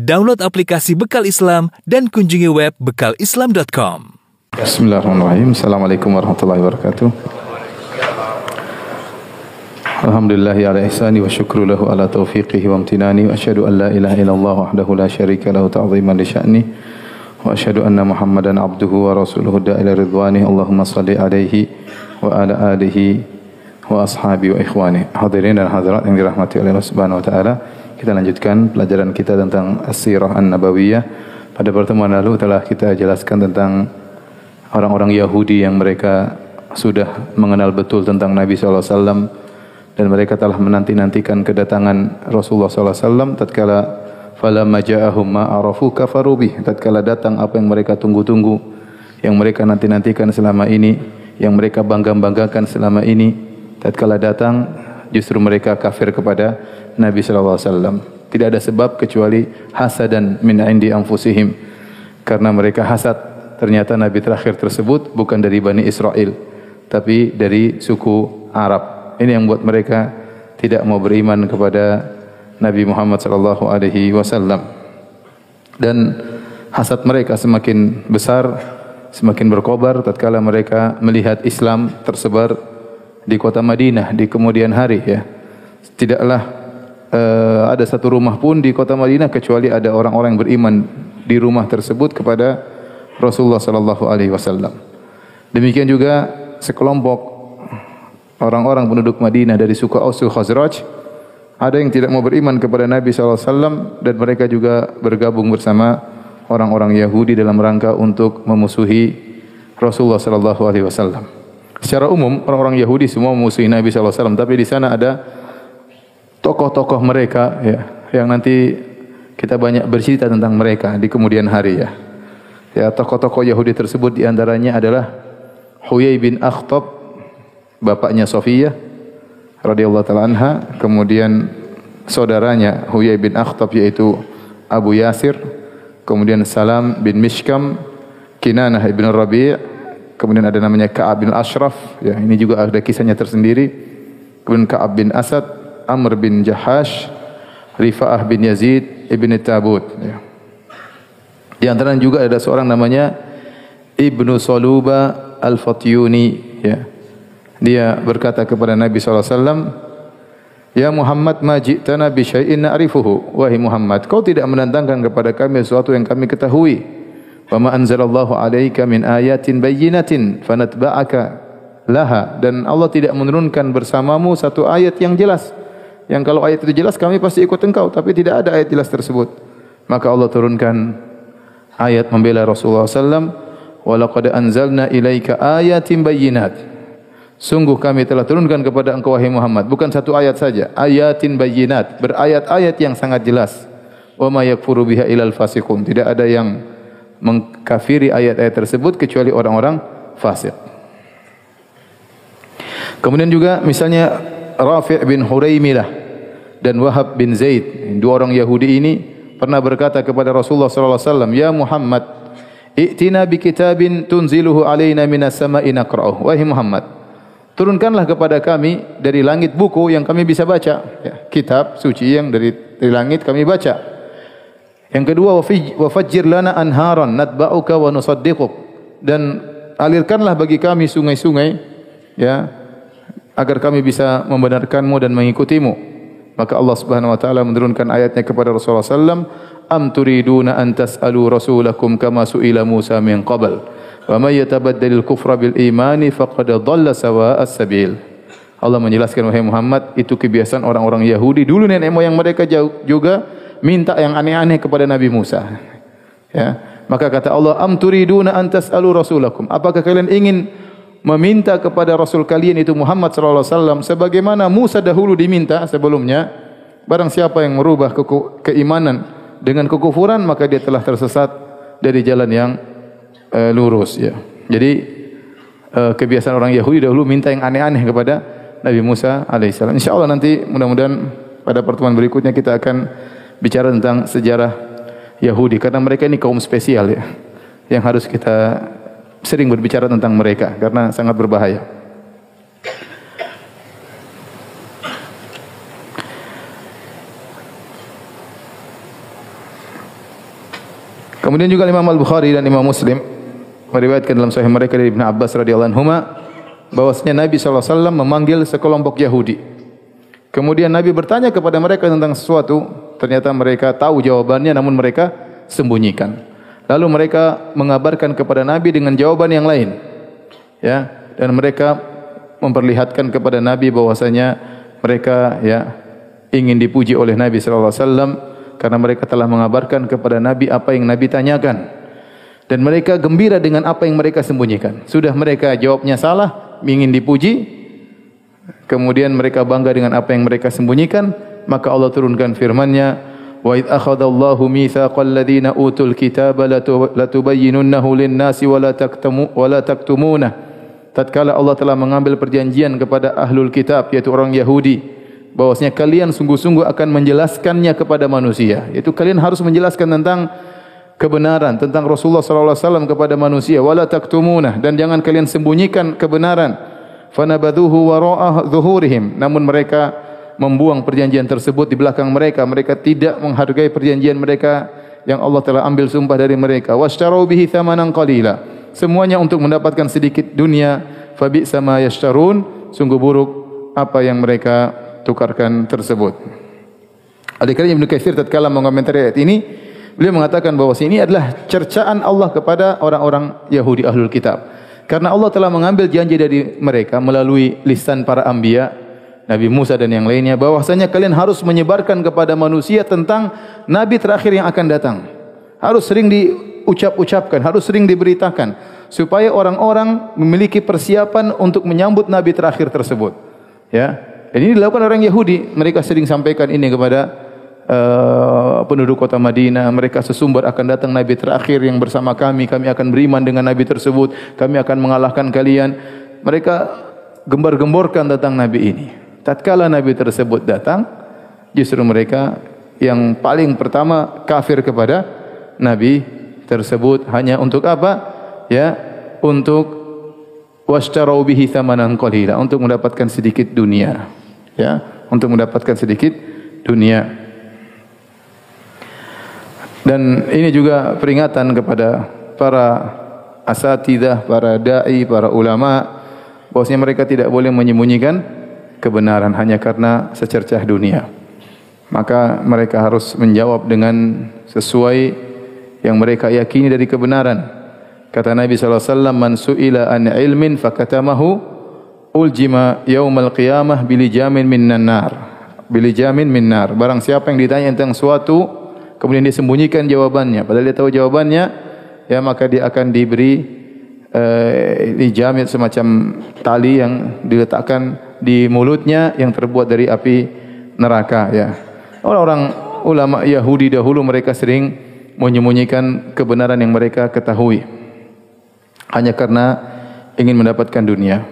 Download aplikasi Bekal Islam dan kunjungi web bekalislam.com. Bismillahirrahmanirrahim. Assalamualaikum warahmatullahi wabarakatuh. Alhamdulillah ala ihsani wa syukru lahu ala taufiqihi wa amtinani wa asyhadu an la ilaha illallah wahdahu la syarika lahu ta'ziman li sya'ni wa asyhadu anna Muhammadan abduhu wa rasuluhu da'ila ridwani Allahumma salli alaihi wa ala alihi wa ashabi wa ikhwani. Hadirin dan hadirat yang dirahmati oleh Allah Subhanahu wa taala. Kita lanjutkan pelajaran kita tentang As-Sirah An-Nabawiyah. Pada pertemuan lalu telah kita jelaskan tentang orang-orang Yahudi yang mereka sudah mengenal betul tentang Nabi sallallahu alaihi wasallam dan mereka telah menanti-nantikan kedatangan Rasulullah sallallahu alaihi wasallam. Tatkala falamma ja'ahum ma arafu kafaru bih. Tatkala datang apa yang mereka tunggu-tunggu yang mereka nanti-nantikan selama ini yang mereka bangga-banggakan selama ini. Tatkala datang justru mereka kafir kepada Nabi wasallam. Tidak ada sebab kecuali hasadan min indi anfusihim. Karena mereka hasad ternyata nabi terakhir tersebut bukan dari Bani Israel tapi dari suku Arab. Ini yang buat mereka tidak mau beriman kepada Nabi Muhammad sallallahu alaihi wasallam. Dan hasad mereka semakin besar, semakin berkobar tatkala mereka melihat Islam tersebar di kota Madinah di kemudian hari ya. Tidaklah uh, ada satu rumah pun di kota Madinah kecuali ada orang-orang beriman di rumah tersebut kepada Rasulullah sallallahu alaihi wasallam. Demikian juga sekelompok orang-orang penduduk Madinah dari suku Aus Khazraj ada yang tidak mau beriman kepada Nabi sallallahu alaihi wasallam dan mereka juga bergabung bersama orang-orang Yahudi dalam rangka untuk memusuhi Rasulullah sallallahu alaihi wasallam. Secara umum orang-orang Yahudi semua memusuhi Nabi sallallahu alaihi wasallam tapi di sana ada tokoh-tokoh mereka ya yang nanti kita banyak bercerita tentang mereka di kemudian hari ya. Ya tokoh-tokoh Yahudi tersebut di antaranya adalah Huyai bin Akhtab bapaknya Sofiyah radhiyallahu taala anha, kemudian saudaranya Huyai bin Akhtab yaitu Abu Yasir, kemudian Salam bin Mishkam, Kinanah bin Rabi', kemudian ada namanya Ka'ab bin Ashraf, ya ini juga ada kisahnya tersendiri. Kemudian Ka'ab bin Asad, Amr bin Jahash, Rifa'ah bin Yazid ibn Tabut. Ya. Di antara juga ada seorang namanya Ibnu Saluba Al-Fatyuni. Ya. Dia berkata kepada Nabi SAW, Ya Muhammad ma ji'tana bi syai'in na'rifuhu. Wahai Muhammad, kau tidak menantangkan kepada kami sesuatu yang kami ketahui. Wa ma anzalallahu alaika min ayatin bayyinatin fanatba'aka laha. Dan Allah tidak menurunkan bersamamu satu ayat yang jelas. Yang kalau ayat itu jelas kami pasti ikut engkau tapi tidak ada ayat jelas tersebut. Maka Allah turunkan ayat membela Rasulullah sallam wa laqad anzalna ilaika ayatin bayyinat. Sungguh kami telah turunkan kepada engkau wahai Muhammad bukan satu ayat saja, ayatin bayyinat, berayat-ayat yang sangat jelas. Wa ma yakfuru biha ilal fasiqun. Tidak ada yang mengkafiri ayat-ayat tersebut kecuali orang-orang fasik. Kemudian juga misalnya Rafi' bin Huraimilah dan Wahab bin Zaid, dua orang Yahudi ini pernah berkata kepada Rasulullah sallallahu alaihi wasallam, "Ya Muhammad, i'tina bi kitabin tunziluhu alaina minas sama'i naqra'uh." Wahai Muhammad, turunkanlah kepada kami dari langit buku yang kami bisa baca, ya, kitab suci yang dari, dari langit kami baca. Yang kedua, wa fajjir lana anharan natba'uka wa nusaddiquk dan alirkanlah bagi kami sungai-sungai ya agar kami bisa membenarkanmu dan mengikutimu. Maka Allah Subhanahu wa taala menurunkan ayatnya kepada Rasulullah sallam, "Am turiduna an tas'alu rasulakum kama su'ila Musa min qabl? Wa may yatabaddalil kufra bil imani faqad dhalla sawa'as sabil." Allah menjelaskan wahai Muhammad, itu kebiasaan orang-orang Yahudi dulu nenek moyang mereka juga minta yang aneh-aneh kepada Nabi Musa. Ya. Maka kata Allah, "Am turiduna an tas'alu rasulakum?" Apakah kalian ingin meminta kepada Rasul kalian itu Muhammad sallallahu alaihi wasallam sebagaimana Musa dahulu diminta sebelumnya barang siapa yang merubah ke keimanan dengan kekufuran maka dia telah tersesat dari jalan yang uh, lurus ya. Jadi uh, kebiasaan orang Yahudi dahulu minta yang aneh-aneh kepada Nabi Musa alaihissalam. Insyaallah nanti mudah-mudahan pada pertemuan berikutnya kita akan bicara tentang sejarah Yahudi karena mereka ini kaum spesial ya yang harus kita sering berbicara tentang mereka karena sangat berbahaya. Kemudian juga Imam Al-Bukhari dan Imam Muslim meriwayatkan dalam sahih mereka dari Ibn Abbas radhiyallahu anhu bahwasanya Nabi sallallahu alaihi wasallam memanggil sekelompok Yahudi. Kemudian Nabi bertanya kepada mereka tentang sesuatu, ternyata mereka tahu jawabannya namun mereka sembunyikan. Lalu mereka mengabarkan kepada Nabi dengan jawaban yang lain. Ya, dan mereka memperlihatkan kepada Nabi bahwasanya mereka ya ingin dipuji oleh Nabi sallallahu alaihi wasallam karena mereka telah mengabarkan kepada Nabi apa yang Nabi tanyakan. Dan mereka gembira dengan apa yang mereka sembunyikan. Sudah mereka jawabnya salah, ingin dipuji, kemudian mereka bangga dengan apa yang mereka sembunyikan, maka Allah turunkan firman-Nya, "Wa id akhadallahu mitsaqal ladzina utul kitaba latubayyinunnahu lin-nasi wa la taktumu wa la taktumuna." Tatkala Allah telah mengambil perjanjian kepada ahlul kitab yaitu orang Yahudi bahwasanya kalian sungguh-sungguh akan menjelaskannya kepada manusia. Itu kalian harus menjelaskan tentang kebenaran tentang Rasulullah sallallahu alaihi wasallam kepada manusia wala taktumuna dan jangan kalian sembunyikan kebenaran fanabadhuhu wara'a zuhurihim namun mereka membuang perjanjian tersebut di belakang mereka. Mereka tidak menghargai perjanjian mereka yang Allah telah ambil sumpah dari mereka. Washtaru bihi thamanan qalila. Semuanya untuk mendapatkan sedikit dunia. Fabi sama yashtarun. Sungguh buruk apa yang mereka tukarkan tersebut. Adik-adik Ibn Kathir tatkala mengomentari ayat ini Beliau mengatakan bahawa ini adalah cercaan Allah kepada orang-orang Yahudi Ahlul Kitab. Karena Allah telah mengambil janji dari mereka melalui lisan para anbiya, Nabi Musa dan yang lainnya, bahwasanya kalian harus menyebarkan kepada manusia tentang Nabi terakhir yang akan datang. Harus sering diucap-ucapkan, harus sering diberitakan. Supaya orang-orang memiliki persiapan untuk menyambut Nabi terakhir tersebut. Ya, dan ini dilakukan orang Yahudi. Mereka sering sampaikan ini kepada uh, penduduk kota Madinah mereka sesumber akan datang nabi terakhir yang bersama kami kami akan beriman dengan nabi tersebut kami akan mengalahkan kalian mereka gembar-gemborkan tentang nabi ini tatkala nabi tersebut datang justru mereka yang paling pertama kafir kepada nabi tersebut. Hanya untuk apa? Ya untuk washtarau bihi thamanan qalila untuk mendapatkan sedikit dunia. Ya untuk mendapatkan sedikit dunia. Dan ini juga peringatan kepada para asatidah, para dai, para ulama bahwasanya mereka tidak boleh menyembunyikan kebenaran hanya karena secercah dunia. Maka mereka harus menjawab dengan sesuai yang mereka yakini dari kebenaran. Kata Nabi sallallahu alaihi wasallam, "Man su'ila an ilmin fakatamahu uljima yaumal qiyamah bilijamin minnan nar." Bilijamin minnar. Barang siapa yang ditanya tentang suatu kemudian dia sembunyikan jawabannya padahal dia tahu jawabannya ya maka dia akan diberi uh, dijamit semacam tali yang diletakkan di mulutnya yang terbuat dari api neraka ya. Orang-orang ulama Yahudi dahulu mereka sering menyembunyikan kebenaran yang mereka ketahui. Hanya karena ingin mendapatkan dunia.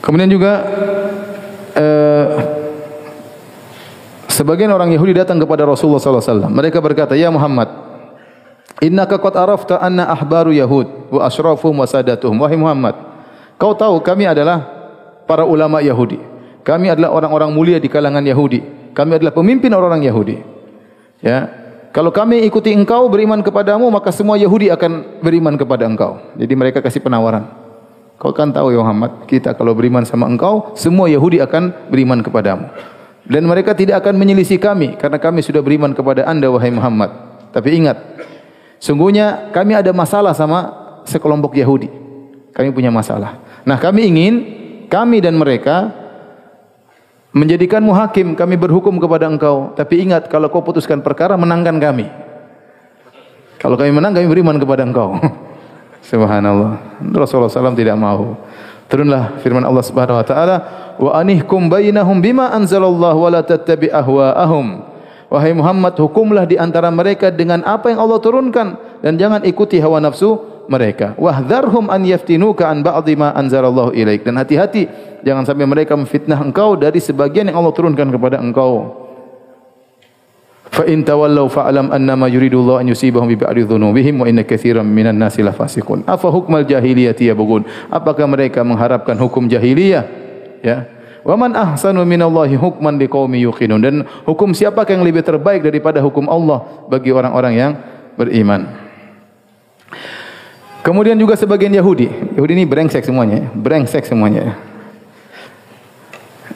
Kemudian juga uh, Sebagian orang Yahudi datang kepada Rasulullah sallallahu alaihi wasallam. Mereka berkata, "Ya Muhammad, innaka qad arafta anna ahbaru Yahud wa asrafuhum wa sadatuhum." Wahai Muhammad, kau tahu kami adalah para ulama Yahudi. Kami adalah orang-orang mulia di kalangan Yahudi. Kami adalah pemimpin orang-orang Yahudi. Ya. Kalau kami ikuti engkau beriman kepadamu, maka semua Yahudi akan beriman kepada engkau. Jadi mereka kasih penawaran. Kau kan tahu ya Muhammad, kita kalau beriman sama engkau, semua Yahudi akan beriman kepadamu dan mereka tidak akan menyelisih kami karena kami sudah beriman kepada anda wahai Muhammad. Tapi ingat, sungguhnya kami ada masalah sama sekelompok Yahudi. Kami punya masalah. Nah kami ingin kami dan mereka menjadikanmu hakim, kami berhukum kepada engkau. Tapi ingat, kalau kau putuskan perkara, menangkan kami. Kalau kami menang, kami beriman kepada engkau. Subhanallah. Rasulullah SAW tidak mahu. Turunlah firman Allah Subhanahu wa taala, "Wa anihkum bainahum bima anzalallahu wa la tattabi ahwaahum." Wahai Muhammad, hukumlah di antara mereka dengan apa yang Allah turunkan dan jangan ikuti hawa nafsu mereka. Wahdharhum an yaftinuka an ba'dhi ma anzalallahu ilaik. Dan hati-hati jangan sampai mereka memfitnah engkau dari sebagian yang Allah turunkan kepada engkau. Fa in tawallaw fa'lam annama yuridullahu an yusibahum bi ba'di dhunubihim wa inna katsiran minan nasi la. Afa hukmal jahiliyah yabghun? Apakah mereka mengharapkan hukum jahiliyah? Ya. Wa man ahsanu minallahi hukman liqaumi yuqinun dan hukum siapa yang lebih terbaik daripada hukum Allah bagi orang-orang yang beriman. Kemudian juga sebagian Yahudi. Yahudi ini brengsek semuanya, ya. brengsek semuanya.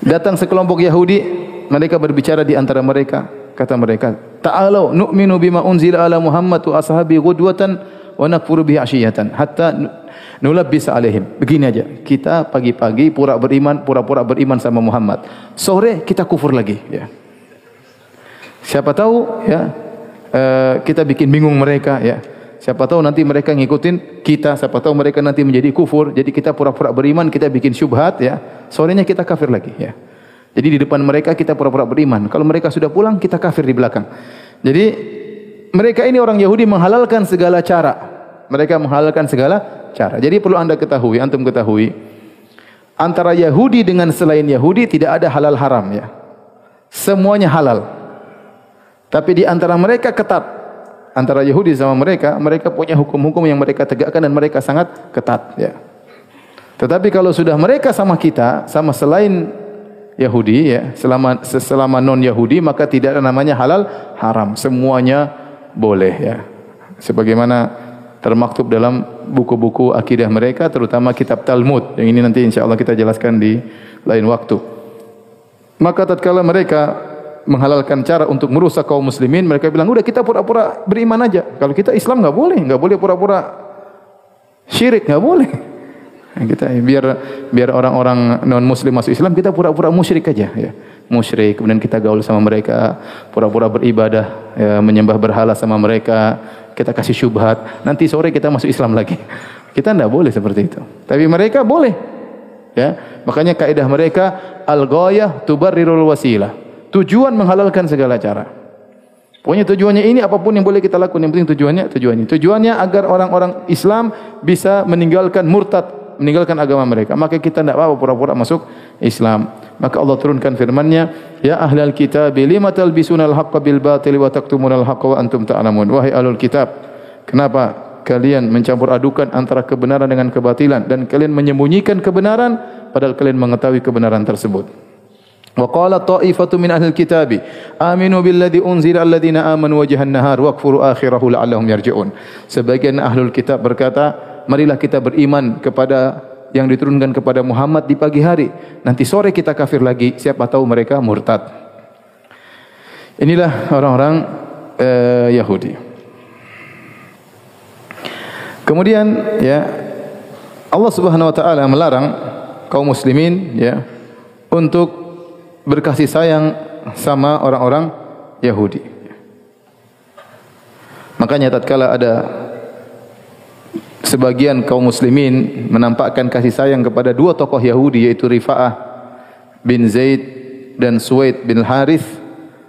Datang sekelompok Yahudi, mereka berbicara di antara mereka, kata mereka, "Ta'alu nu'minu bima unzila ala Muhammad wa ashabi ghudwatan wa nakfuru bihi ashiyatan hatta nulabbis alaihim." Begini aja, kita pagi-pagi pura beriman, pura-pura beriman sama Muhammad. Sore kita kufur lagi, ya. Siapa tahu ya, uh, kita bikin bingung mereka ya. Siapa tahu nanti mereka ngikutin kita, siapa tahu mereka nanti menjadi kufur. Jadi kita pura-pura beriman, kita bikin syubhat ya. Sorenya kita kafir lagi ya. Jadi di depan mereka kita pura-pura beriman. Kalau mereka sudah pulang, kita kafir di belakang. Jadi mereka ini orang Yahudi menghalalkan segala cara. Mereka menghalalkan segala cara. Jadi perlu anda ketahui, antum ketahui. Antara Yahudi dengan selain Yahudi tidak ada halal haram ya. Semuanya halal. Tapi di antara mereka ketat antara Yahudi sama mereka, mereka punya hukum-hukum yang mereka tegakkan dan mereka sangat ketat. Ya. Tetapi kalau sudah mereka sama kita, sama selain Yahudi, ya, selama selama non Yahudi, maka tidak ada namanya halal haram. Semuanya boleh. Ya. Sebagaimana termaktub dalam buku-buku akidah mereka, terutama kitab Talmud. Yang ini nanti insya Allah kita jelaskan di lain waktu. Maka tatkala mereka menghalalkan cara untuk merusak kaum muslimin, mereka bilang, "Udah kita pura-pura beriman aja. Kalau kita Islam enggak boleh, enggak boleh pura-pura syirik, enggak boleh." Kita biar biar orang-orang non muslim masuk Islam, kita pura-pura musyrik aja ya. Musyrik, kemudian kita gaul sama mereka, pura-pura beribadah, ya, menyembah berhala sama mereka, kita kasih syubhat, nanti sore kita masuk Islam lagi. Kita tidak boleh seperti itu. Tapi mereka boleh. Ya, makanya kaidah mereka al-ghayah tubarrirul wasilah. Tujuan menghalalkan segala cara. Pokoknya tujuannya ini apapun yang boleh kita lakukan. Yang penting tujuannya, tujuannya. Tujuannya agar orang-orang Islam bisa meninggalkan murtad, meninggalkan agama mereka. Maka kita tidak apa pura-pura masuk Islam. Maka Allah turunkan firman-Nya, "Ya ahlal kitab, lima talbisunal haqqa bil batil wa taktumunal haqqa wa antum ta'lamun." Wahai ahlul kitab, kenapa kalian mencampur adukan antara kebenaran dengan kebatilan dan kalian menyembunyikan kebenaran padahal kalian mengetahui kebenaran tersebut? Wa qala ta'ifatu min ahli kitab aminu billadhi unzila alladhina amanu wajhan nahar waqfuru akhirahu la'allahum yarji'un. Sebagian ahlul kitab berkata, marilah kita beriman kepada yang diturunkan kepada Muhammad di pagi hari. Nanti sore kita kafir lagi, siapa tahu mereka murtad. Inilah orang-orang uh, Yahudi. Kemudian ya Allah Subhanahu wa taala melarang kaum muslimin ya untuk berkasih sayang sama orang-orang Yahudi. Makanya tatkala ada sebagian kaum muslimin menampakkan kasih sayang kepada dua tokoh Yahudi yaitu Rifa'ah bin Zaid dan Suwaid bin Harith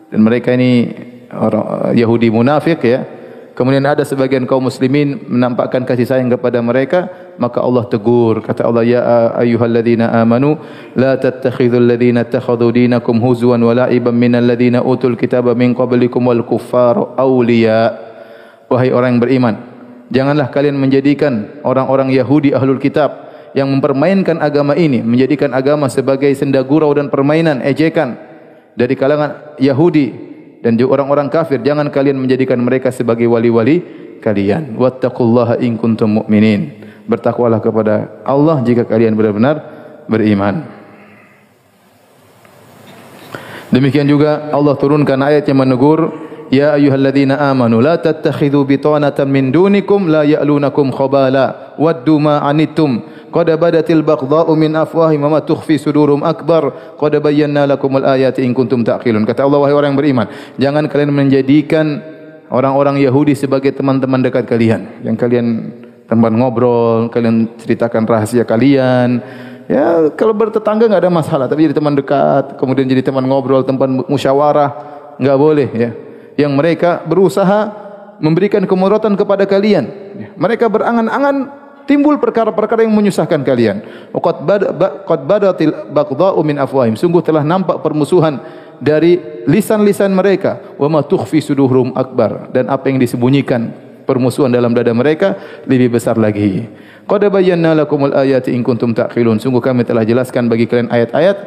dan mereka ini orang Yahudi munafik ya Kemudian ada sebagian kaum muslimin menampakkan kasih sayang kepada mereka, maka Allah tegur. Kata Allah, Ya ayyuhalladzina amanu, La tattakhidhul ladzina takhadu dinakum huzwan wa la'iban minal ladzina utul kitaba min qablikum wal kuffar awliya. Wahai orang yang beriman, janganlah kalian menjadikan orang-orang Yahudi ahlul kitab yang mempermainkan agama ini, menjadikan agama sebagai senda gurau dan permainan, ejekan dari kalangan Yahudi dan juga orang-orang kafir. Jangan kalian menjadikan mereka sebagai wali-wali kalian. Wattaqullaha in kuntum mu'minin. Bertakwalah kepada Allah jika kalian benar-benar beriman. Demikian juga Allah turunkan ayat yang menegur ya ayyuhalladzina amanu la tattakhidhu bitanatan min dunikum la ya'lunakum khabala waddu ma anittum qad badatil baghdha'u min afwahihim ma tukhfi sudurum akbar. Qad bayyana lakumul ayati in kuntum taqilun. Kata Allah wahai orang yang beriman jangan kalian menjadikan orang-orang Yahudi sebagai teman-teman dekat kalian. Yang kalian teman ngobrol kalian ceritakan rahasia kalian. Ya kalau bertetangga enggak ada masalah tapi jadi teman dekat kemudian jadi teman ngobrol tempat musyawarah enggak boleh ya yang mereka berusaha memberikan kemudaratan kepada kalian mereka berangan-angan timbul perkara-perkara yang menyusahkan kalian. Qad qad badatil baghdha'u min afwahim. Sungguh telah nampak permusuhan dari lisan-lisan mereka. Wa ma tukhfi suduhum akbar dan apa yang disembunyikan permusuhan dalam dada mereka lebih besar lagi. Qad bayyana lakumul ayati in kuntum taqilun. Sungguh kami telah jelaskan bagi kalian ayat-ayat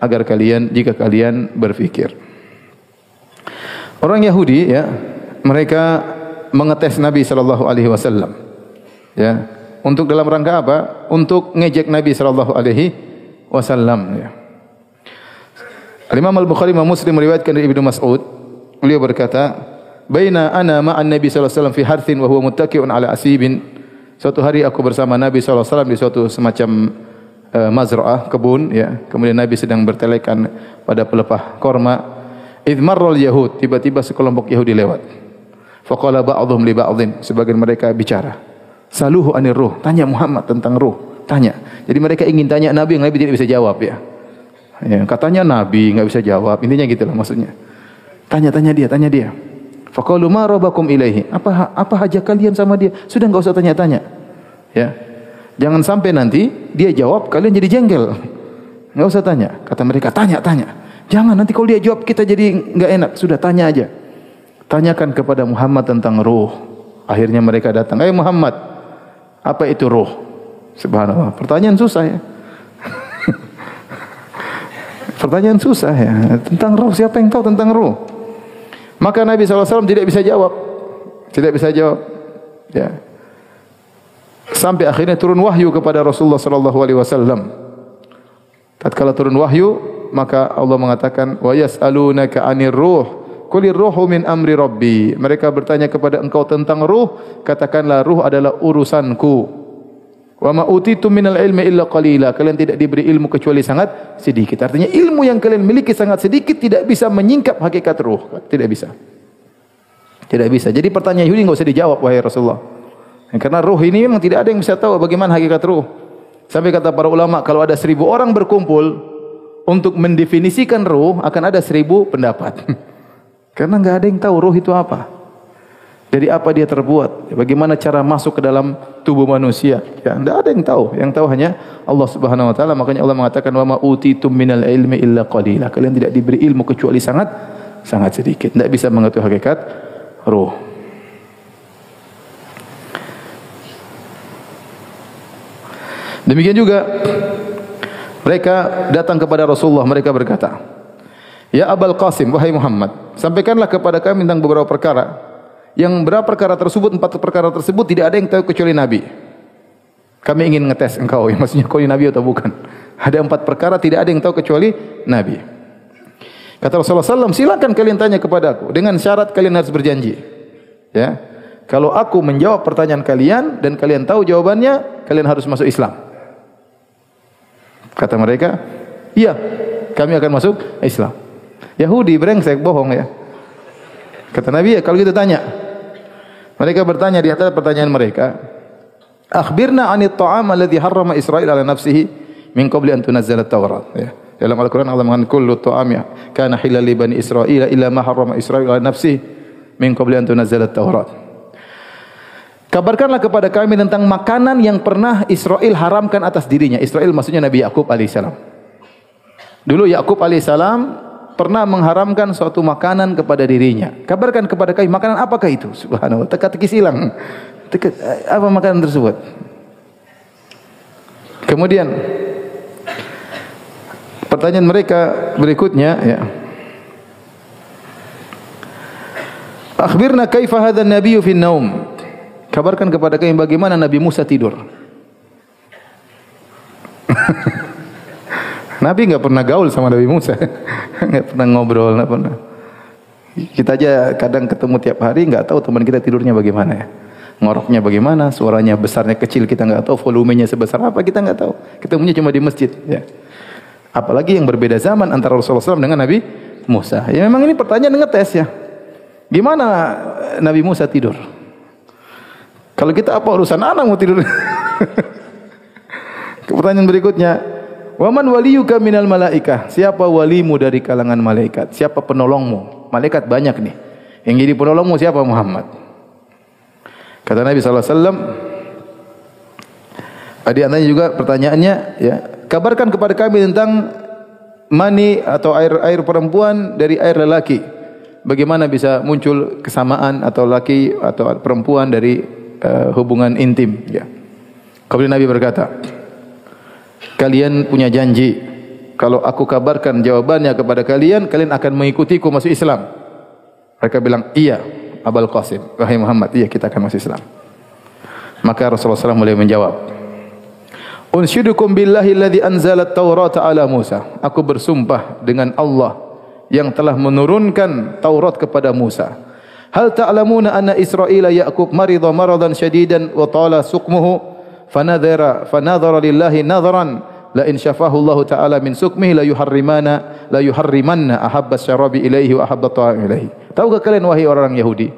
agar kalian jika kalian berfikir. Orang Yahudi ya, mereka mengetes Nabi sallallahu alaihi wasallam. Ya, untuk dalam rangka apa? Untuk ngejek Nabi sallallahu alaihi wasallam ya. Imam Al-Bukhari dan Muslim meriwayatkan dari Ibnu Mas'ud, beliau berkata, "Baina ana ma'an Nabi sallallahu alaihi wasallam fi harthin wa huwa muttaqi'un ala asibin." Suatu hari aku bersama Nabi sallallahu alaihi wasallam di suatu semacam uh, mazra'ah kebun ya. Kemudian Nabi sedang bertelekan pada pelepah korma. Idh marral yahud, tiba-tiba sekelompok Yahudi lewat. Faqala ba'dhum li ba'dhin, sebagian mereka bicara. Saluhu anir ruh, tanya Muhammad tentang ruh, tanya. Jadi mereka ingin tanya Nabi, Nabi tidak bisa jawab ya. Ya, katanya Nabi enggak bisa jawab. Intinya gitulah maksudnya. Tanya-tanya dia, tanya dia. Faqalu ma rabbakum ilaihi? Apa apa hajat kalian sama dia? Sudah enggak usah tanya-tanya. Ya. Jangan sampai nanti dia jawab kalian jadi jengkel. Enggak usah tanya. Kata mereka, tanya-tanya. Jangan nanti kalau dia jawab kita jadi enggak enak. Sudah tanya aja. Tanyakan kepada Muhammad tentang ruh. Akhirnya mereka datang, "Eh Muhammad, apa itu ruh?" Subhanallah. Pertanyaan susah ya. Pertanyaan susah ya. Tentang roh, siapa yang tahu tentang roh? Maka Nabi SAW tidak bisa jawab. Tidak bisa jawab. Ya. Sampai akhirnya turun wahyu kepada Rasulullah SAW. Tatkala turun wahyu, maka Allah mengatakan, Wa yas'alunaka anir ruh. Kulir ruhu min amri rabbi. Mereka bertanya kepada engkau tentang ruh. Katakanlah ruh adalah urusanku. Wa ma utitu minal ilmi illa qalila. Kalian tidak diberi ilmu kecuali sangat sedikit. Artinya ilmu yang kalian miliki sangat sedikit tidak bisa menyingkap hakikat ruh. Tidak bisa. Tidak bisa. Jadi pertanyaan Yahudi enggak usah dijawab wahai Rasulullah. Karena ruh ini memang tidak ada yang bisa tahu bagaimana hakikat ruh. Sampai kata para ulama kalau ada seribu orang berkumpul untuk mendefinisikan ruh akan ada seribu pendapat. Karena enggak ada yang tahu ruh itu apa. Jadi apa dia terbuat? Bagaimana cara masuk ke dalam tubuh manusia? Ya, tidak ada yang tahu. Yang tahu hanya Allah Subhanahu Wa Taala. Makanya Allah mengatakan, "Wa ma utitum minal ilmi illa qalila." Kalian tidak diberi ilmu kecuali sangat sangat sedikit. Tidak bisa mengetahui hakikat roh. Demikian juga mereka datang kepada Rasulullah. Mereka berkata, Ya Abul Qasim, wahai Muhammad, sampaikanlah kepada kami tentang beberapa perkara yang berapa perkara tersebut, empat perkara tersebut tidak ada yang tahu kecuali Nabi. Kami ingin ngetes engkau, ya, maksudnya kau Nabi atau bukan. Ada empat perkara tidak ada yang tahu kecuali Nabi. Kata Rasulullah SAW, silakan kalian tanya kepada aku. Dengan syarat kalian harus berjanji. Ya, Kalau aku menjawab pertanyaan kalian dan kalian tahu jawabannya, kalian harus masuk Islam. Kata mereka, iya, kami akan masuk Islam. Yahudi brengsek bohong ya. Kata Nabi, kalau kita tanya. Mereka bertanya di antara pertanyaan mereka. Akhbirna anit ta'am alladhi harrama Israel ala nafsihi min qabli an tunazzala Taurat. Ya. Dalam Al-Quran Allah mengatakan kullu ta'am ya kana hilal li bani Israel illa ma harrama Israel ala nafsihi min qabli an tunazzala Taurat. Kabarkanlah kepada kami tentang makanan yang pernah Israel haramkan atas dirinya. Israel maksudnya Nabi Yakub alaihissalam. Dulu Yakub alaihissalam pernah mengharamkan suatu makanan kepada dirinya. Kabarkan kepada kami makanan apakah itu? Subhanallah. Teka-teki silang. Teka, apa makanan tersebut? Kemudian pertanyaan mereka berikutnya ya. Akhbirna kaifa hadha an-nabiyyu fi an-naum? Kabarkan kepada kami bagaimana Nabi Musa tidur. Nabi enggak pernah gaul sama Nabi Musa. Enggak pernah ngobrol, enggak pernah. Kita aja kadang ketemu tiap hari enggak tahu teman kita tidurnya bagaimana ya. Ngoroknya bagaimana, suaranya besarnya kecil kita enggak tahu, volumenya sebesar apa kita enggak tahu. Ketemunya cuma di masjid ya. Apalagi yang berbeda zaman antara Rasulullah SAW dengan Nabi Musa. Ya memang ini pertanyaan ngetes ya. Gimana Nabi Musa tidur? Kalau kita apa urusan anak mau tidur? Pertanyaan berikutnya, Waman waliyuka minal malaikah? Siapa walimu dari kalangan malaikat? Siapa penolongmu? Malaikat banyak nih. Yang jadi penolongmu siapa Muhammad? Kata Nabi wasallam Adi antanya juga pertanyaannya ya, kabarkan kepada kami tentang mani atau air air perempuan dari air lelaki. Bagaimana bisa muncul kesamaan atau laki atau perempuan dari uh, hubungan intim ya. Kemudian Nabi berkata, kalian punya janji kalau aku kabarkan jawabannya kepada kalian, kalian akan mengikutiku masuk Islam. Mereka bilang, iya, Abul Qasim. Wahai Muhammad, iya kita akan masuk Islam. Maka Rasulullah SAW mulai menjawab. Unsyidukum billahi alladhi anzala at-taurata ala Musa. Aku bersumpah dengan Allah yang telah menurunkan Taurat kepada Musa. Hal ta'lamuna anna Israila Ya'qub marida maradan syadidan wa tala suqmuhu fanadhara fanadhara lillahi nadharan. La in syafahu Allah taala min sukmihi la yuharrimana la yuharrimanna ahabba syarabi ilaihi wa ahabba ta'am ilaihi tahukah kalian wahai orang Yahudi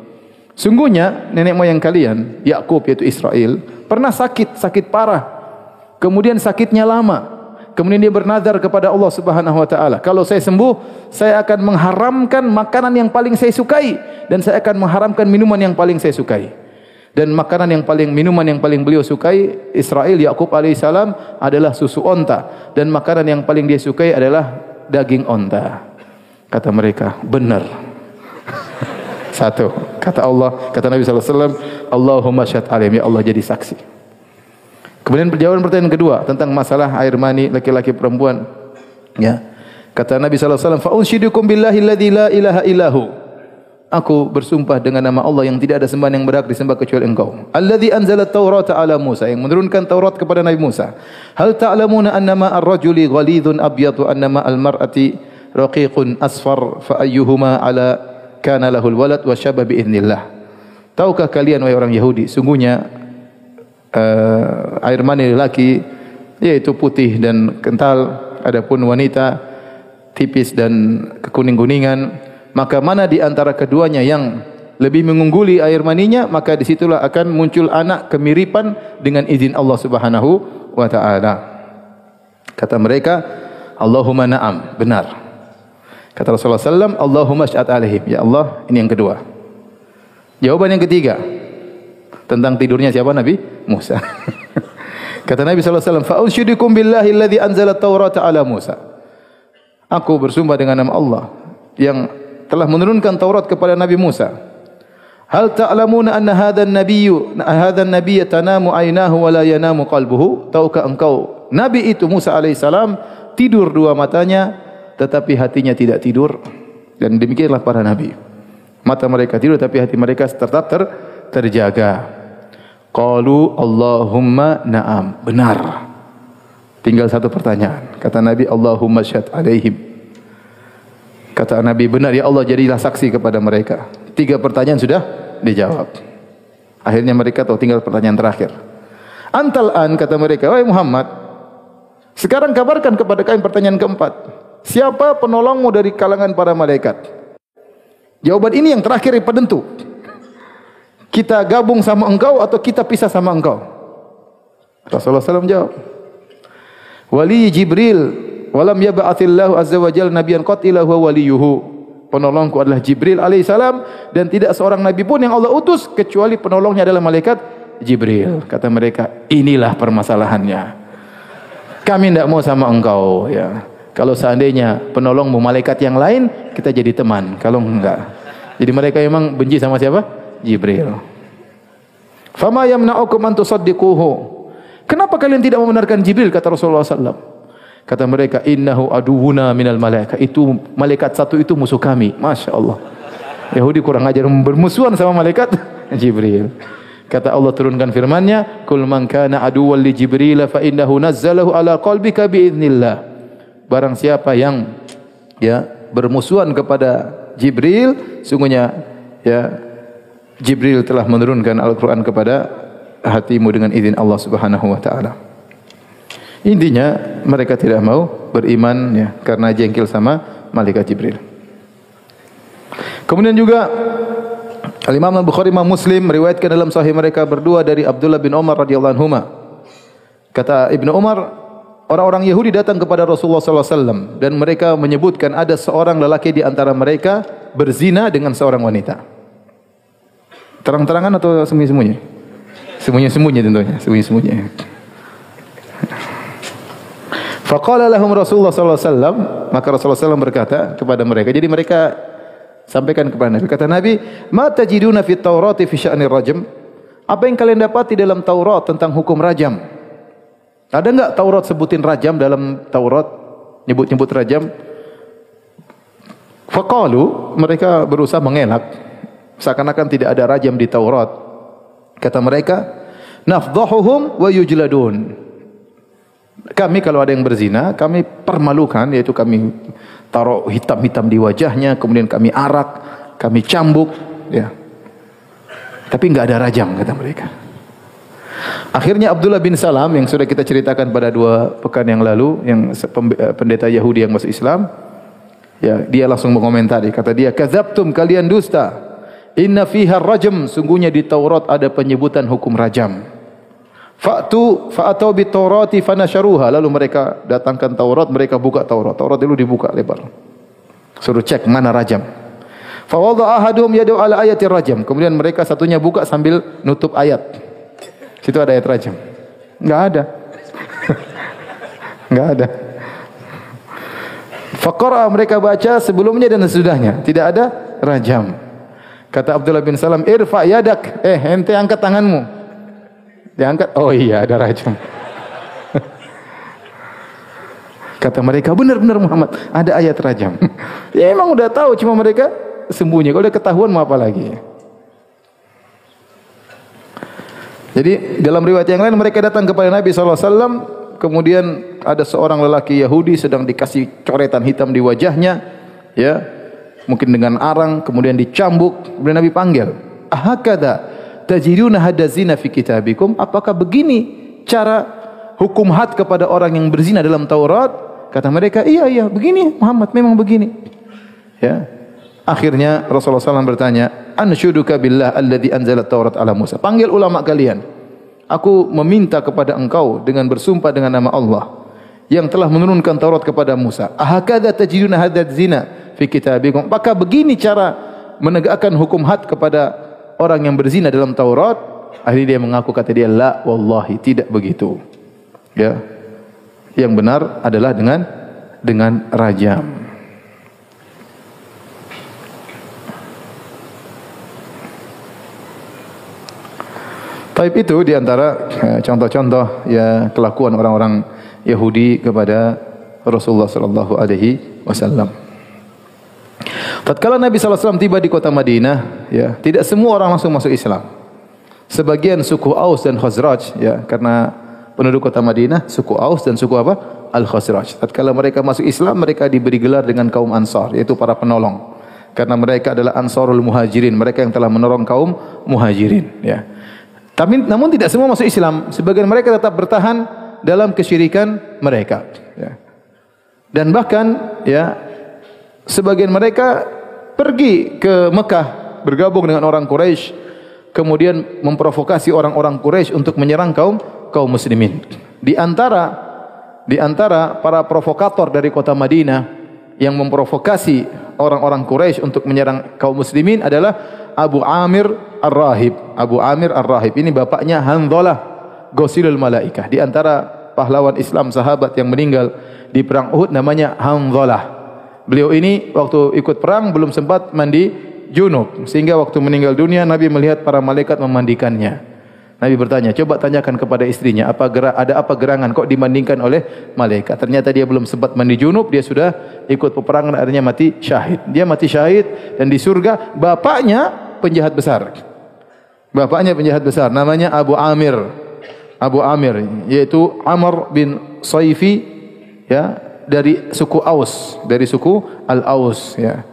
sungguhnya nenek moyang kalian Yakub yaitu Israel pernah sakit sakit parah. Kemudian sakitnya lama kemudian dia bernazar kepada Allah Subhanahu wa taala. Kalau saya sembuh saya akan mengharamkan makanan yang paling saya sukai dan saya akan mengharamkan minuman yang paling saya sukai. Dan makanan yang paling minuman yang paling beliau sukai Israel Yakub alaihissalam adalah susu onta. Dan makanan yang paling dia sukai adalah daging onta. Kata mereka benar. Satu. Kata Allah kata Nabi sallallahu alaihi wasallam Allahumma syahid alim. Ya Allah jadi saksi kemudian jawaban pertanyaan kedua tentang masalah air mani laki-laki perempuan ya kata Nabi sallallahu alaihi wasallam fa billahi alladzi la ilaha illahu aku bersumpah dengan nama Allah yang tidak ada sembahan yang berhak disembah kecuali engkau. Alladzi anzala at-Taurata ala Musa yang menurunkan Taurat kepada Nabi Musa. Hal ta'lamuna anna ma ar-rajuli ghalidun abyad wa anna ma al-mar'ati raqiqun asfar fa ayyuhuma ala kana lahu al-walad wa syaba bi idznillah. Tahukah kalian wahai orang Yahudi sungguhnya uh, air mani lelaki yaitu putih dan kental. Adapun wanita tipis dan kekuning-kuningan. Maka mana di antara keduanya yang lebih mengungguli air maninya maka disitulah akan muncul anak kemiripan dengan izin Allah Subhanahu wa taala. Kata mereka Allahumma na'am. Benar. Kata Rasulullah sallam Allahumma syad alaihim. Ya Allah ini yang kedua. Jawaban yang ketiga tentang tidurnya siapa Nabi Musa kata Nabi sallallahu alaihi wasallam fa unsyidukum billahi alladhi anzala at-taurata ala Musa aku bersumpah dengan nama Allah yang telah menurunkan Taurat kepada Nabi Musa. Hal ta'lamuna anna hadha an-nabiyyu hadha an-nabiy tanamu aynahu wa la yanamu qalbuhu? Tahukah engkau Nabi itu Musa alaihi salam tidur dua matanya tetapi hatinya tidak tidur dan demikianlah para nabi. Mata mereka tidur tapi hati mereka tetap ter terjaga. Qalu Allahumma na'am. Benar. Tinggal satu pertanyaan. Kata Nabi Allahumma syad alaihim. Kata Nabi benar ya Allah jadilah saksi kepada mereka. Tiga pertanyaan sudah dijawab. Akhirnya mereka tahu tinggal pertanyaan terakhir. Antal an kata mereka, wahai Muhammad, sekarang kabarkan kepada kami pertanyaan keempat. Siapa penolongmu dari kalangan para malaikat? Jawaban ini yang terakhir yang penentu. Kita gabung sama engkau atau kita pisah sama engkau? Rasulullah SAW jawab. Wali Jibril Walam yab'athillahu azza wa jalla nabiyyan qat ila huwa waliyuhu. Penolongku adalah Jibril alaihissalam dan tidak seorang nabi pun yang Allah utus kecuali penolongnya adalah malaikat Jibril. Kata mereka, inilah permasalahannya. Kami tidak mau sama engkau ya. Kalau seandainya penolongmu malaikat yang lain, kita jadi teman. Kalau enggak. Jadi mereka memang benci sama siapa? Jibril. Fama yamna'ukum an tusaddiquhu. Kenapa kalian tidak membenarkan Jibril kata Rasulullah sallallahu Kata mereka, innahu aduhuna minal malaikat. Itu malaikat satu itu musuh kami. Masya Allah. Yahudi kurang ajar bermusuhan sama malaikat Jibril. Kata Allah turunkan firman-Nya, "Kul man kana aduwwan li Jibril fa innahu nazzalahu ala qalbika bi idznillah." Barang siapa yang ya bermusuhan kepada Jibril, sungguhnya ya Jibril telah menurunkan Al-Qur'an kepada hatimu dengan izin Allah Subhanahu wa taala. Intinya mereka tidak mau beriman ya karena jengkel sama malaikat Jibril. Kemudian juga Al Imam Al Bukhari Imam Muslim meriwayatkan dalam sahih mereka berdua dari Abdullah bin Umar radhiyallahu anhu. Kata Ibnu Umar, orang-orang Yahudi datang kepada Rasulullah sallallahu alaihi wasallam dan mereka menyebutkan ada seorang lelaki di antara mereka berzina dengan seorang wanita. Terang-terangan atau sembunyi-sembunyi? Sembunyi-sembunyi tentunya, sembunyi-sembunyi. Faqala lahum Rasulullah sallallahu alaihi wasallam, maka Rasulullah sallallahu berkata kepada mereka. Jadi mereka sampaikan kepada Nabi. Kata Nabi, "Ma tajiduna fit Taurat fi sya'nir rajm?" Apa yang kalian dapat di dalam Taurat tentang hukum rajam? Ada enggak Taurat sebutin rajam dalam Taurat? nyebut-nyebut rajam. Faqalu mereka berusaha mengelak seakan-akan tidak ada rajam di Taurat. Kata mereka, nafdhahuhum wa yujladun. Kami kalau ada yang berzina, kami permalukan yaitu kami taruh hitam-hitam di wajahnya, kemudian kami arak, kami cambuk, ya. Tapi enggak ada rajam kata mereka. Akhirnya Abdullah bin Salam yang sudah kita ceritakan pada dua pekan yang lalu yang eh, pendeta Yahudi yang masuk Islam ya dia langsung mengomentari kata dia kadzabtum kalian dusta inna fiha rajam sungguhnya di Taurat ada penyebutan hukum rajam fa'tu fa'atau bi taurati fanasharuha lalu mereka datangkan Taurat mereka buka Taurat Taurat dulu dibuka lebar suruh cek mana rajam fa wadha ahadum yadu ala ayati rajam kemudian mereka satunya buka sambil nutup ayat Situ ada ayat rajam. Enggak ada. Enggak ada. Faqara mereka baca sebelumnya dan sesudahnya. Tidak ada rajam. Kata Abdullah bin Salam, "Irfa yadak." Eh, ente angkat tanganmu. Dia angkat. Oh iya, ada rajam. Kata mereka, benar-benar Muhammad, ada ayat rajam. ya memang sudah tahu, cuma mereka sembunyi. Kalau dia ketahuan, mau apa lagi? Jadi dalam riwayat yang lain mereka datang kepada Nabi wasallam kemudian ada seorang lelaki Yahudi sedang dikasih coretan hitam di wajahnya ya mungkin dengan arang kemudian dicambuk kemudian Nabi panggil ahakada tajiduna hadazina fi kitabikum apakah begini cara hukum had kepada orang yang berzina dalam Taurat kata mereka iya iya begini Muhammad memang begini ya Akhirnya Rasulullah SAW bertanya, Anshuduka billah alladhi anzalat Taurat ala Musa. Panggil ulama kalian. Aku meminta kepada engkau dengan bersumpah dengan nama Allah yang telah menurunkan Taurat kepada Musa. Ahakadha tajiduna hadad zina fi kitabikum. Apakah begini cara menegakkan hukum had kepada orang yang berzina dalam Taurat? Akhirnya dia mengaku kata dia, La wallahi, tidak begitu. Ya. Yang benar adalah dengan dengan rajam. Taib itu di antara eh, contoh-contoh ya kelakuan orang-orang Yahudi kepada Rasulullah sallallahu alaihi wasallam. Tatkala Nabi wasallam tiba di kota Madinah, ya, tidak semua orang langsung masuk Islam. Sebagian suku Aus dan Khazraj, ya, karena penduduk kota Madinah suku Aus dan suku apa? Al-Khazraj. Tatkala mereka masuk Islam, mereka diberi gelar dengan kaum Ansar, yaitu para penolong. Karena mereka adalah Ansarul Muhajirin, mereka yang telah menolong kaum Muhajirin, ya. Tapi namun tidak semua masuk Islam. Sebagian mereka tetap bertahan dalam kesyirikan mereka. Ya. Dan bahkan ya sebagian mereka pergi ke Mekah bergabung dengan orang Quraisy kemudian memprovokasi orang-orang Quraisy untuk menyerang kaum kaum muslimin. Di antara di antara para provokator dari kota Madinah yang memprovokasi orang-orang Quraisy untuk menyerang kaum muslimin adalah Abu Amir Ar-Rahib, Abu Amir Ar-Rahib. Ini bapaknya Hanzalah Gosilul Malaikah. Di antara pahlawan Islam sahabat yang meninggal di perang Uhud namanya Hanzalah. Beliau ini waktu ikut perang belum sempat mandi junub sehingga waktu meninggal dunia Nabi melihat para malaikat memandikannya. Nabi bertanya, coba tanyakan kepada istrinya, apa gerak, ada apa gerangan kok dimandingkan oleh malaikat? Ternyata dia belum sempat mandi junub, dia sudah ikut peperangan akhirnya mati syahid. Dia mati syahid dan di surga bapaknya penjahat besar. Bapaknya penjahat besar namanya Abu Amir. Abu Amir yaitu Amr bin Saifi ya dari suku Aus, dari suku Al-Aus ya.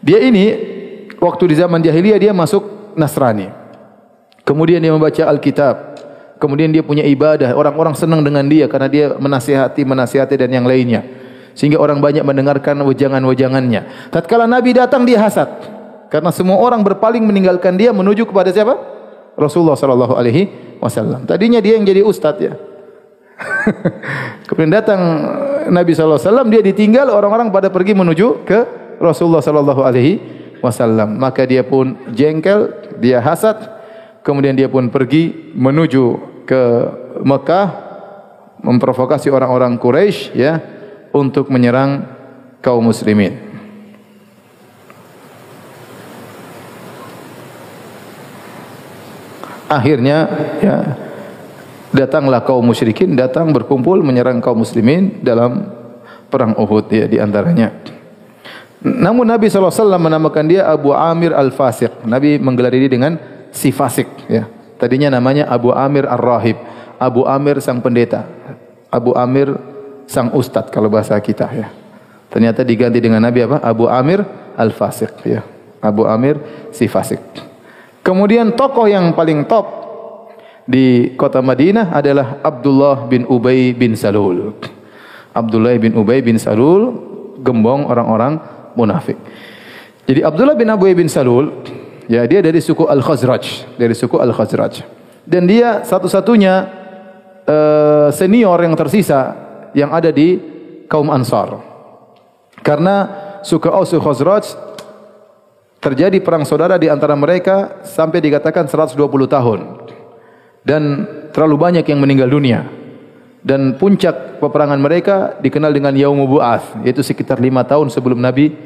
Dia ini waktu di zaman jahiliyah dia masuk Nasrani. Kemudian dia membaca Alkitab. Kemudian dia punya ibadah. Orang-orang senang dengan dia karena dia menasihati, menasihati dan yang lainnya. Sehingga orang banyak mendengarkan wejangan-wejangannya. Tatkala Nabi datang dia hasad. Karena semua orang berpaling meninggalkan dia menuju kepada siapa? Rasulullah sallallahu alaihi wasallam. Tadinya dia yang jadi ustaz ya. Kemudian datang Nabi wasallam dia ditinggal orang-orang pada pergi menuju ke Rasulullah sallallahu alaihi wasallam. Maka dia pun jengkel, dia hasad, kemudian dia pun pergi menuju ke Mekah memprovokasi orang-orang Quraisy ya untuk menyerang kaum muslimin. akhirnya ya datanglah kaum musyrikin datang berkumpul menyerang kaum muslimin dalam perang Uhud ya di antaranya. Namun Nabi SAW menamakan dia Abu Amir Al-Fasiq. Nabi menggelar diri dengan si fasik. Ya. Tadinya namanya Abu Amir Ar-Rahib. Abu Amir sang pendeta. Abu Amir sang ustad kalau bahasa kita. Ya. Ternyata diganti dengan Nabi apa? Abu Amir Al-Fasiq. Ya. Abu Amir si fasik. Kemudian tokoh yang paling top di kota Madinah adalah Abdullah bin Ubay bin Salul. Abdullah bin Ubay bin Salul gembong orang-orang munafik. Jadi Abdullah bin Abu bin Salul, ya dia dari suku Al Khazraj, dari suku Al Khazraj. Dan dia satu-satunya uh, senior yang tersisa yang ada di kaum Ansar. Karena suku Aus Khazraj terjadi perang saudara di antara mereka sampai dikatakan 120 tahun. Dan terlalu banyak yang meninggal dunia. Dan puncak peperangan mereka dikenal dengan Yaumul Bu'ath, yaitu sekitar lima tahun sebelum Nabi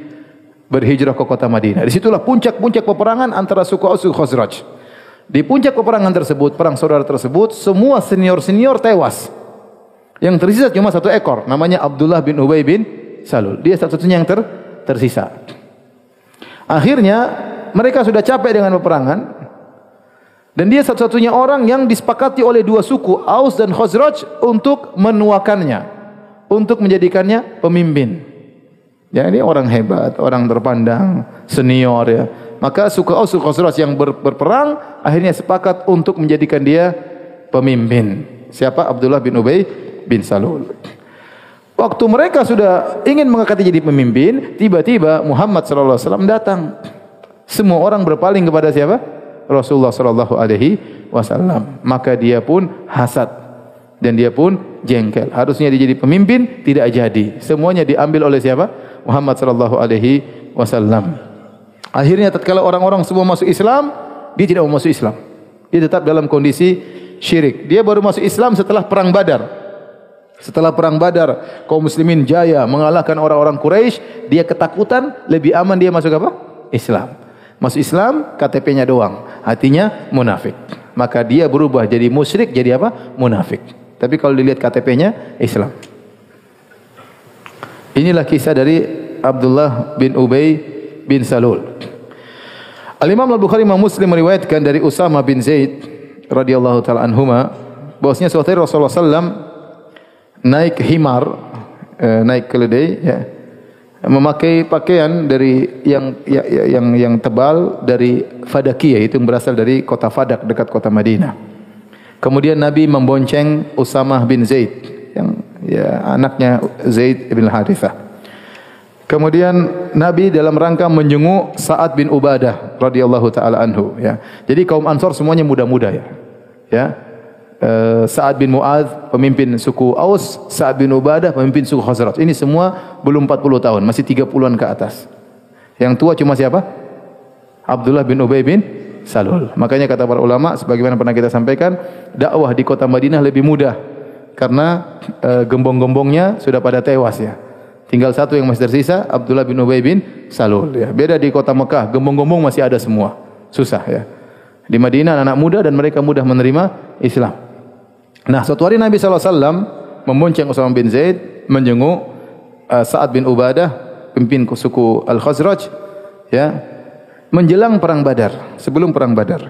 berhijrah ke kota Madinah. Di situlah puncak-puncak peperangan antara suku Aus dan Khazraj. Di puncak peperangan tersebut, perang saudara tersebut, semua senior-senior tewas. Yang tersisa cuma satu ekor, namanya Abdullah bin Ubay bin Salul. Dia satu-satunya yang ter tersisa. Akhirnya, mereka sudah capek dengan peperangan, dan dia satu-satunya orang yang disepakati oleh dua suku, Aus dan Khazraj, untuk menuakannya. Untuk menjadikannya pemimpin. Ya, ini orang hebat, orang terpandang, senior ya. Maka suku Aus dan Khazraj yang ber, berperang, akhirnya sepakat untuk menjadikan dia pemimpin. Siapa? Abdullah bin Ubay bin Salul. Waktu mereka sudah ingin mengangkat jadi pemimpin, tiba-tiba Muhammad sallallahu alaihi wasallam datang. Semua orang berpaling kepada siapa? Rasulullah sallallahu alaihi wasallam. Maka dia pun hasad dan dia pun jengkel. Harusnya dia jadi pemimpin, tidak jadi. Semuanya diambil oleh siapa? Muhammad sallallahu alaihi wasallam. Akhirnya tatkala orang-orang semua masuk Islam, dia tidak mau masuk Islam. Dia tetap dalam kondisi syirik. Dia baru masuk Islam setelah perang Badar. Setelah perang Badar, kaum muslimin jaya mengalahkan orang-orang Quraisy, dia ketakutan, lebih aman dia masuk apa? Islam. Masuk Islam, KTP-nya doang. Hatinya munafik. Maka dia berubah jadi musyrik, jadi apa? Munafik. Tapi kalau dilihat KTP-nya, Islam. Inilah kisah dari Abdullah bin Ubay bin Salul. Al-Imam Al-Bukhari Imam Muslim meriwayatkan dari Usama bin Zaid radhiyallahu taala anhuma bahwasanya suatu hari Rasulullah sallam naik himar eh, naik keledai ya memakai pakaian dari yang yang yang, yang tebal dari Fadakiyah itu yang berasal dari kota Fadak dekat kota Madinah. Kemudian Nabi membonceng Usamah bin Zaid yang ya anaknya Zaid bin Harithah. Kemudian Nabi dalam rangka menjenguk Sa'ad bin Ubadah radhiyallahu taala anhu ya. Jadi kaum Ansar semuanya muda-muda ya. Ya, Eh, Sa'ad bin Mu'adh pemimpin suku Aus, Sa'ad bin Ubadah pemimpin suku Khazraj. Ini semua belum 40 tahun, masih 30-an ke atas. Yang tua cuma siapa? Abdullah bin Ubay bin Salul. Makanya kata para ulama sebagaimana pernah kita sampaikan, dakwah di kota Madinah lebih mudah karena e, gembong-gembongnya sudah pada tewas ya. Tinggal satu yang masih tersisa, Abdullah bin Ubay bin Salul ya. Beda di kota Mekah, gembong-gembong masih ada semua. Susah ya. Di Madinah anak muda dan mereka mudah menerima Islam. Nah, suatu hari Nabi SAW membonceng Usama bin Zaid menjenguk uh, Sa'ad bin Ubadah, pimpin suku Al-Khazraj, ya, menjelang perang Badar, sebelum perang Badar.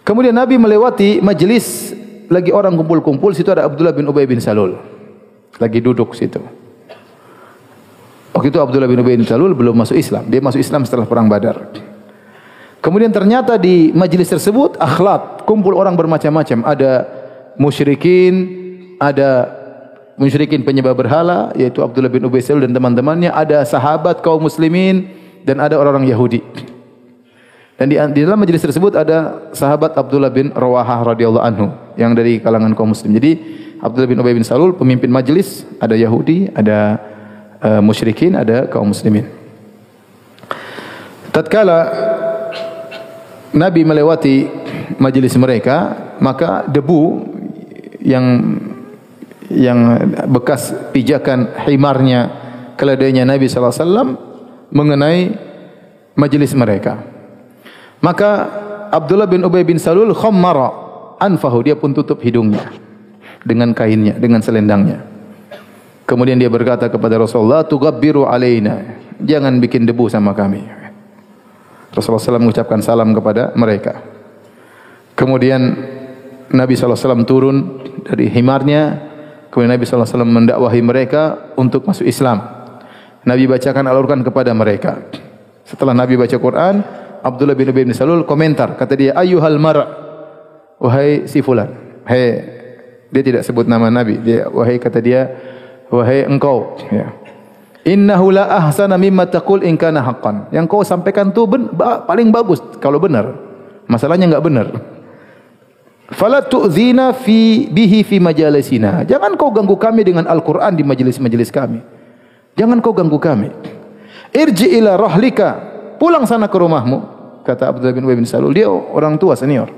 Kemudian Nabi melewati majlis lagi orang kumpul-kumpul, situ ada Abdullah bin Ubay bin Salul. Lagi duduk situ. Waktu itu Abdullah bin Ubay bin Salul belum masuk Islam. Dia masuk Islam setelah perang Badar. Kemudian ternyata di majlis tersebut akhlak, kumpul orang bermacam-macam. Ada musyrikin, ada musyrikin penyembah berhala yaitu Abdullah bin Ubay dan teman-temannya, ada sahabat kaum muslimin dan ada orang-orang Yahudi. Dan di, di dalam majlis tersebut ada sahabat Abdullah bin Rawahah radhiyallahu anhu yang dari kalangan kaum muslim. Jadi Abdullah bin Ubay bin Salul pemimpin majlis, ada Yahudi, ada uh, musyrikin, ada kaum muslimin. Tatkala Nabi melewati majlis mereka, maka debu yang yang bekas pijakan himarnya keledainya Nabi sallallahu alaihi wasallam mengenai majlis mereka. Maka Abdullah bin Ubay bin Salul khammara anfahu dia pun tutup hidungnya dengan kainnya dengan selendangnya. Kemudian dia berkata kepada Rasulullah, "Tugabbiru alaina." Jangan bikin debu sama kami. Rasulullah SAW mengucapkan salam kepada mereka. Kemudian Nabi SAW turun dari himarnya. Kemudian Nabi SAW mendakwahi mereka untuk masuk Islam. Nabi bacakan Al-Quran kepada mereka. Setelah Nabi baca Quran, Abdullah bin Ubay bin Salul komentar. Kata dia, Ayuhal mar' Wahai si fulan. Hei, dia tidak sebut nama Nabi. Dia, wahai kata dia, wahai engkau ya innahu la ahsana mimma taqul in kana haqqan yang kau sampaikan tu ben, ba, paling bagus kalau benar masalahnya enggak benar fala tu'zina fi bihi fi majalisina. Jangan kau ganggu kami dengan Al-Qur'an di majelis-majelis kami. Jangan kau ganggu kami. Irji ila rahlika. Pulang sana ke rumahmu kata Abdullah bin Ubay bin Salul. Dia orang tua senior.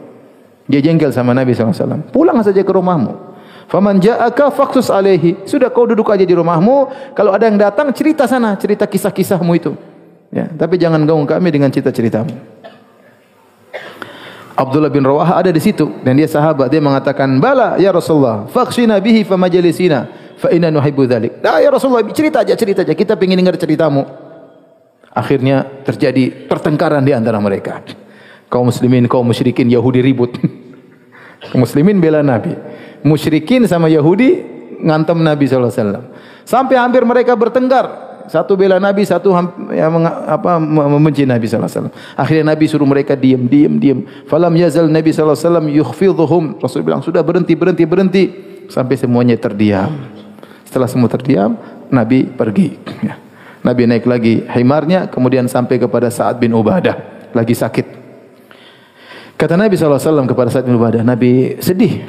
Dia jengkel sama Nabi SAW pulang saja ke rumahmu. Faman ja'aka faqsus alaihi. Sudah kau duduk aja di rumahmu, kalau ada yang datang cerita sana, cerita kisah-kisahmu itu. Ya, tapi jangan ganggu kami dengan cerita-ceritamu. Abdullah bin Rawah ada di situ dan dia sahabat dia mengatakan bala ya Rasulullah faqshina bihi fa majlisina fa inna nuhibbu dzalik. Dah ya Rasulullah cerita aja cerita aja kita ingin dengar ceritamu. Akhirnya terjadi pertengkaran di antara mereka. Kaum muslimin kaum musyrikin Yahudi ribut. Muslimin bela Nabi musyrikin sama Yahudi ngantem Nabi SAW. Sampai hampir mereka bertengkar. Satu bela Nabi, satu yang apa, membenci Nabi SAW. Akhirnya Nabi suruh mereka diam, diam, diam. Falam yazal Nabi SAW yukhfidhuhum. Rasul bilang, sudah berhenti, berhenti, berhenti. Sampai semuanya terdiam. Setelah semua terdiam, Nabi pergi. Ya. Nabi naik lagi himarnya, kemudian sampai kepada Sa'ad bin Ubadah. Lagi sakit. Kata Nabi SAW kepada Sa'ad bin Ubadah, Nabi sedih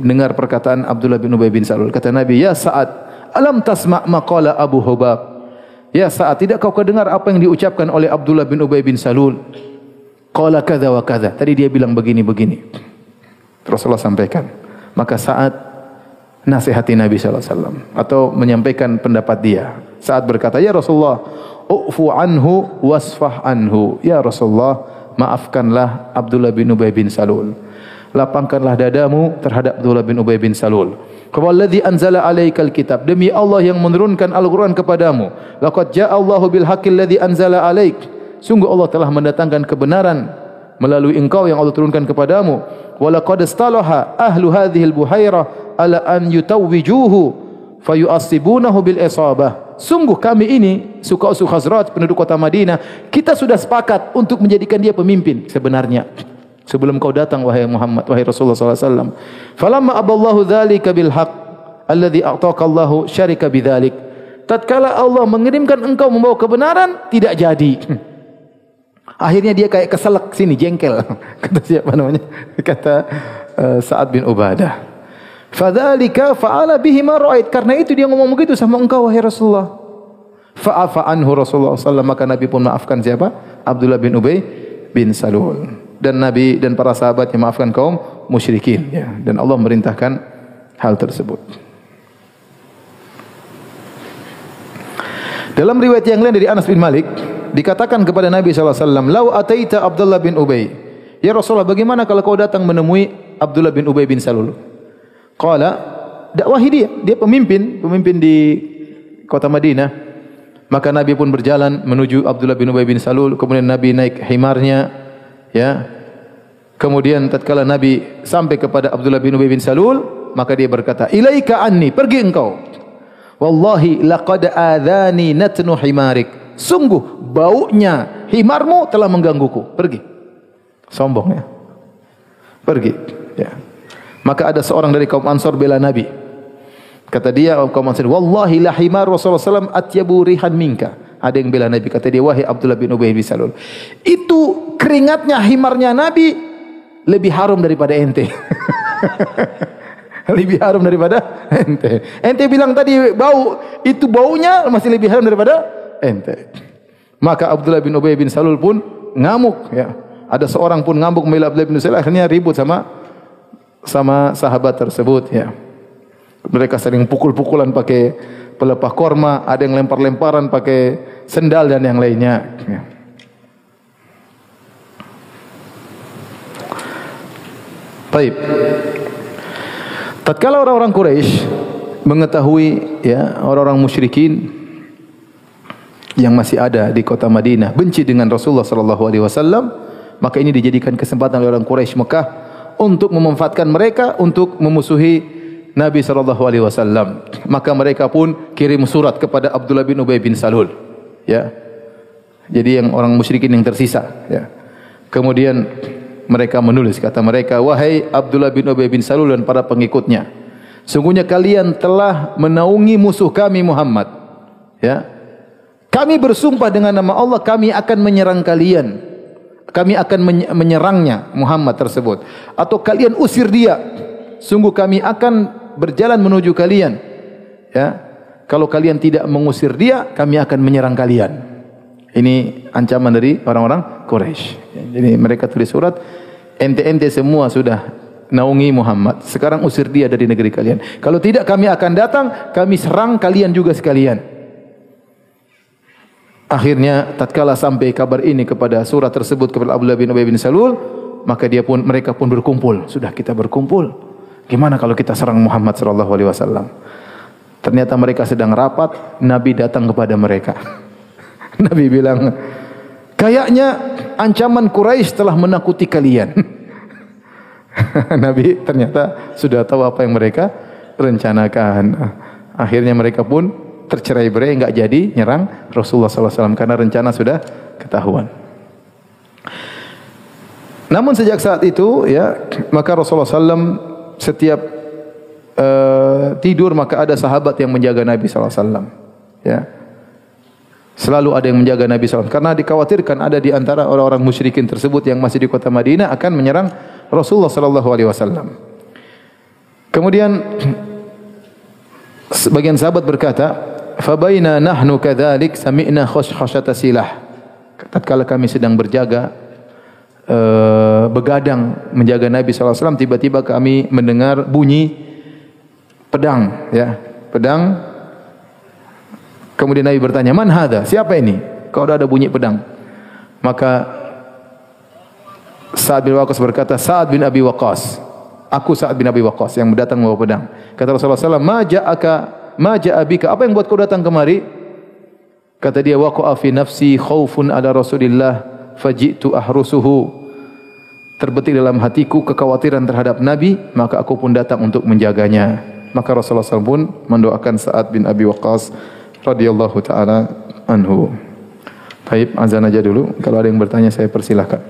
mendengar perkataan Abdullah bin Ubay bin Salul. Kata Nabi, Ya Sa'ad, alam tasma' maqala Abu Hubab. Ya Sa'ad, tidak kau kedengar apa yang diucapkan oleh Abdullah bin Ubay bin Salul? Qala kadha wa kadha. Tadi dia bilang begini-begini. Rasulullah sampaikan. Maka Sa'ad nasihati Nabi SAW. Atau menyampaikan pendapat dia. Saat berkata, Ya Rasulullah, U'fu anhu wasfah anhu. Ya Rasulullah, maafkanlah Abdullah bin Ubay bin Salul lapangkanlah dadamu terhadap Abdullah bin Ubay bin Salul. Kawalladhi anzala alaikal kitab. Demi Allah yang menurunkan Al-Quran kepadamu. Laqad ja'allahu bil haqqil ladhi anzala alaik. Sungguh Allah telah mendatangkan kebenaran melalui engkau yang Allah turunkan kepadamu. Walaqad istalaha ahlu hadhil buhairah ala an yutawwijuhu fayu'assibunahu bil isabah. Sungguh kami ini suka usuh Khazraj penduduk kota Madinah kita sudah sepakat untuk menjadikan dia pemimpin sebenarnya sebelum kau datang wahai Muhammad wahai Rasulullah alaihi wasallam. Falamma aballahu dzalika bil haqq alladhi a'taka Allahu syarika bidzalik. Tatkala Allah mengirimkan engkau membawa kebenaran tidak jadi. Akhirnya dia kayak keselak sini jengkel. Kata siapa namanya? Kata uh, Sa'ad bin Ubadah. Fadzalika fa'ala bihi ma ra'ait. Karena itu dia ngomong begitu sama engkau wahai Rasulullah. Fa'afa anhu Rasulullah sallallahu maka Nabi pun maafkan siapa? Abdullah bin Ubay bin Salul dan Nabi dan para sahabat yang maafkan kaum musyrikin ya. dan Allah merintahkan hal tersebut. Dalam riwayat yang lain dari Anas bin Malik dikatakan kepada Nabi sallallahu alaihi wasallam, "Lau ataita Abdullah bin Ubay." Ya Rasulullah, bagaimana kalau kau datang menemui Abdullah bin Ubay bin Salul? Qala, dakwahi dia, dia pemimpin, pemimpin di kota Madinah. Maka Nabi pun berjalan menuju Abdullah bin Ubay bin Salul, kemudian Nabi naik himarnya ya. Kemudian tatkala nabi sampai kepada Abdullah bin Ubay bin Salul maka dia berkata ilaika anni pergi engkau. Wallahi laqad adani natnu himarik. Sungguh baunya himarmu telah menggangguku. Pergi. Sombong ya. Pergi. Ya. Maka ada seorang dari kaum ansor bela nabi. Kata dia kaum ansor wallahi la himar rasulullah sallallahu alaihi wasallam atyabu rihan minka. Ada yang bela Nabi. Kata dia wahai Abdullah bin Ubay bin Salul. Itu keringatnya himarnya Nabi lebih harum daripada ente. lebih harum daripada ente. Ente bilang tadi bau itu baunya masih lebih harum daripada ente. Maka Abdullah bin Ubay bin Salul pun ngamuk ya. Ada seorang pun ngamuk membela Abdullah bin Salul akhirnya ribut sama sama sahabat tersebut ya. Mereka sering pukul-pukulan pakai pelepah korma, ada yang lempar-lemparan pakai sendal dan yang lainnya. Ya. Baik. Tatkala orang-orang Quraisy mengetahui ya orang-orang musyrikin yang masih ada di kota Madinah benci dengan Rasulullah sallallahu alaihi wasallam, maka ini dijadikan kesempatan oleh orang Quraisy Mekah untuk memanfaatkan mereka untuk memusuhi Nabi sallallahu alaihi wasallam. Maka mereka pun kirim surat kepada Abdullah bin Ubay bin Salul. Ya. Jadi yang orang musyrikin yang tersisa, ya. Kemudian mereka menulis. Kata mereka wahai Abdullah bin Ubay bin Salul dan para pengikutnya sungguhnya kalian telah menaungi musuh kami Muhammad. Ya. Kami bersumpah dengan nama Allah kami akan menyerang kalian. Kami akan menyerangnya Muhammad tersebut. Atau kalian usir dia sungguh kami akan berjalan menuju kalian. Ya. Kalau kalian tidak mengusir dia kami akan menyerang kalian ini ancaman dari orang-orang Quraisy. Jadi mereka tulis surat, ente-ente semua sudah naungi Muhammad. Sekarang usir dia dari negeri kalian. Kalau tidak kami akan datang, kami serang kalian juga sekalian. Akhirnya tatkala sampai kabar ini kepada surat tersebut kepada Abdullah bin Ubay bin Salul, maka dia pun mereka pun berkumpul. Sudah kita berkumpul. Gimana kalau kita serang Muhammad sallallahu alaihi wasallam? Ternyata mereka sedang rapat, Nabi datang kepada mereka. Nabi bilang, kayaknya ancaman Quraisy telah menakuti kalian. Nabi ternyata sudah tahu apa yang mereka rencanakan. Akhirnya mereka pun tercerai berai, enggak jadi nyerang Rasulullah SAW karena rencana sudah ketahuan. Namun sejak saat itu, ya maka Rasulullah SAW setiap uh, tidur maka ada sahabat yang menjaga Nabi SAW. Ya, Selalu ada yang menjaga Nabi SAW. Karena dikhawatirkan ada di antara orang-orang musyrikin tersebut yang masih di kota Madinah akan menyerang Rasulullah SAW. Kemudian sebagian sahabat berkata, "Fabaina nahnu kadzalik sami'na khashkhashata silah." Tatkala kami sedang berjaga uh, begadang menjaga Nabi SAW, tiba-tiba kami mendengar bunyi pedang, ya, pedang Kemudian Nabi bertanya, "Man hadha? Siapa ini?" Kau ada bunyi pedang. Maka Sa'ad bin Waqqas berkata, "Sa'ad bin Abi Waqqas." Aku Sa'ad bin Abi Waqqas yang datang membawa pedang. Kata Rasulullah SAW, "Ma ja'aka ma ja'a bika?" Apa yang buat kau datang kemari? Kata dia, "Waqa'a fi nafsi khaufun ala Rasulillah faji'tu ahrusuhu." Terbetik dalam hatiku kekhawatiran terhadap Nabi, maka aku pun datang untuk menjaganya. Maka Rasulullah SAW pun mendoakan Sa'ad bin Abi Waqqas radhiyallahu taala anhu. Baik, azan aja dulu. Kalau ada yang bertanya saya persilahkan.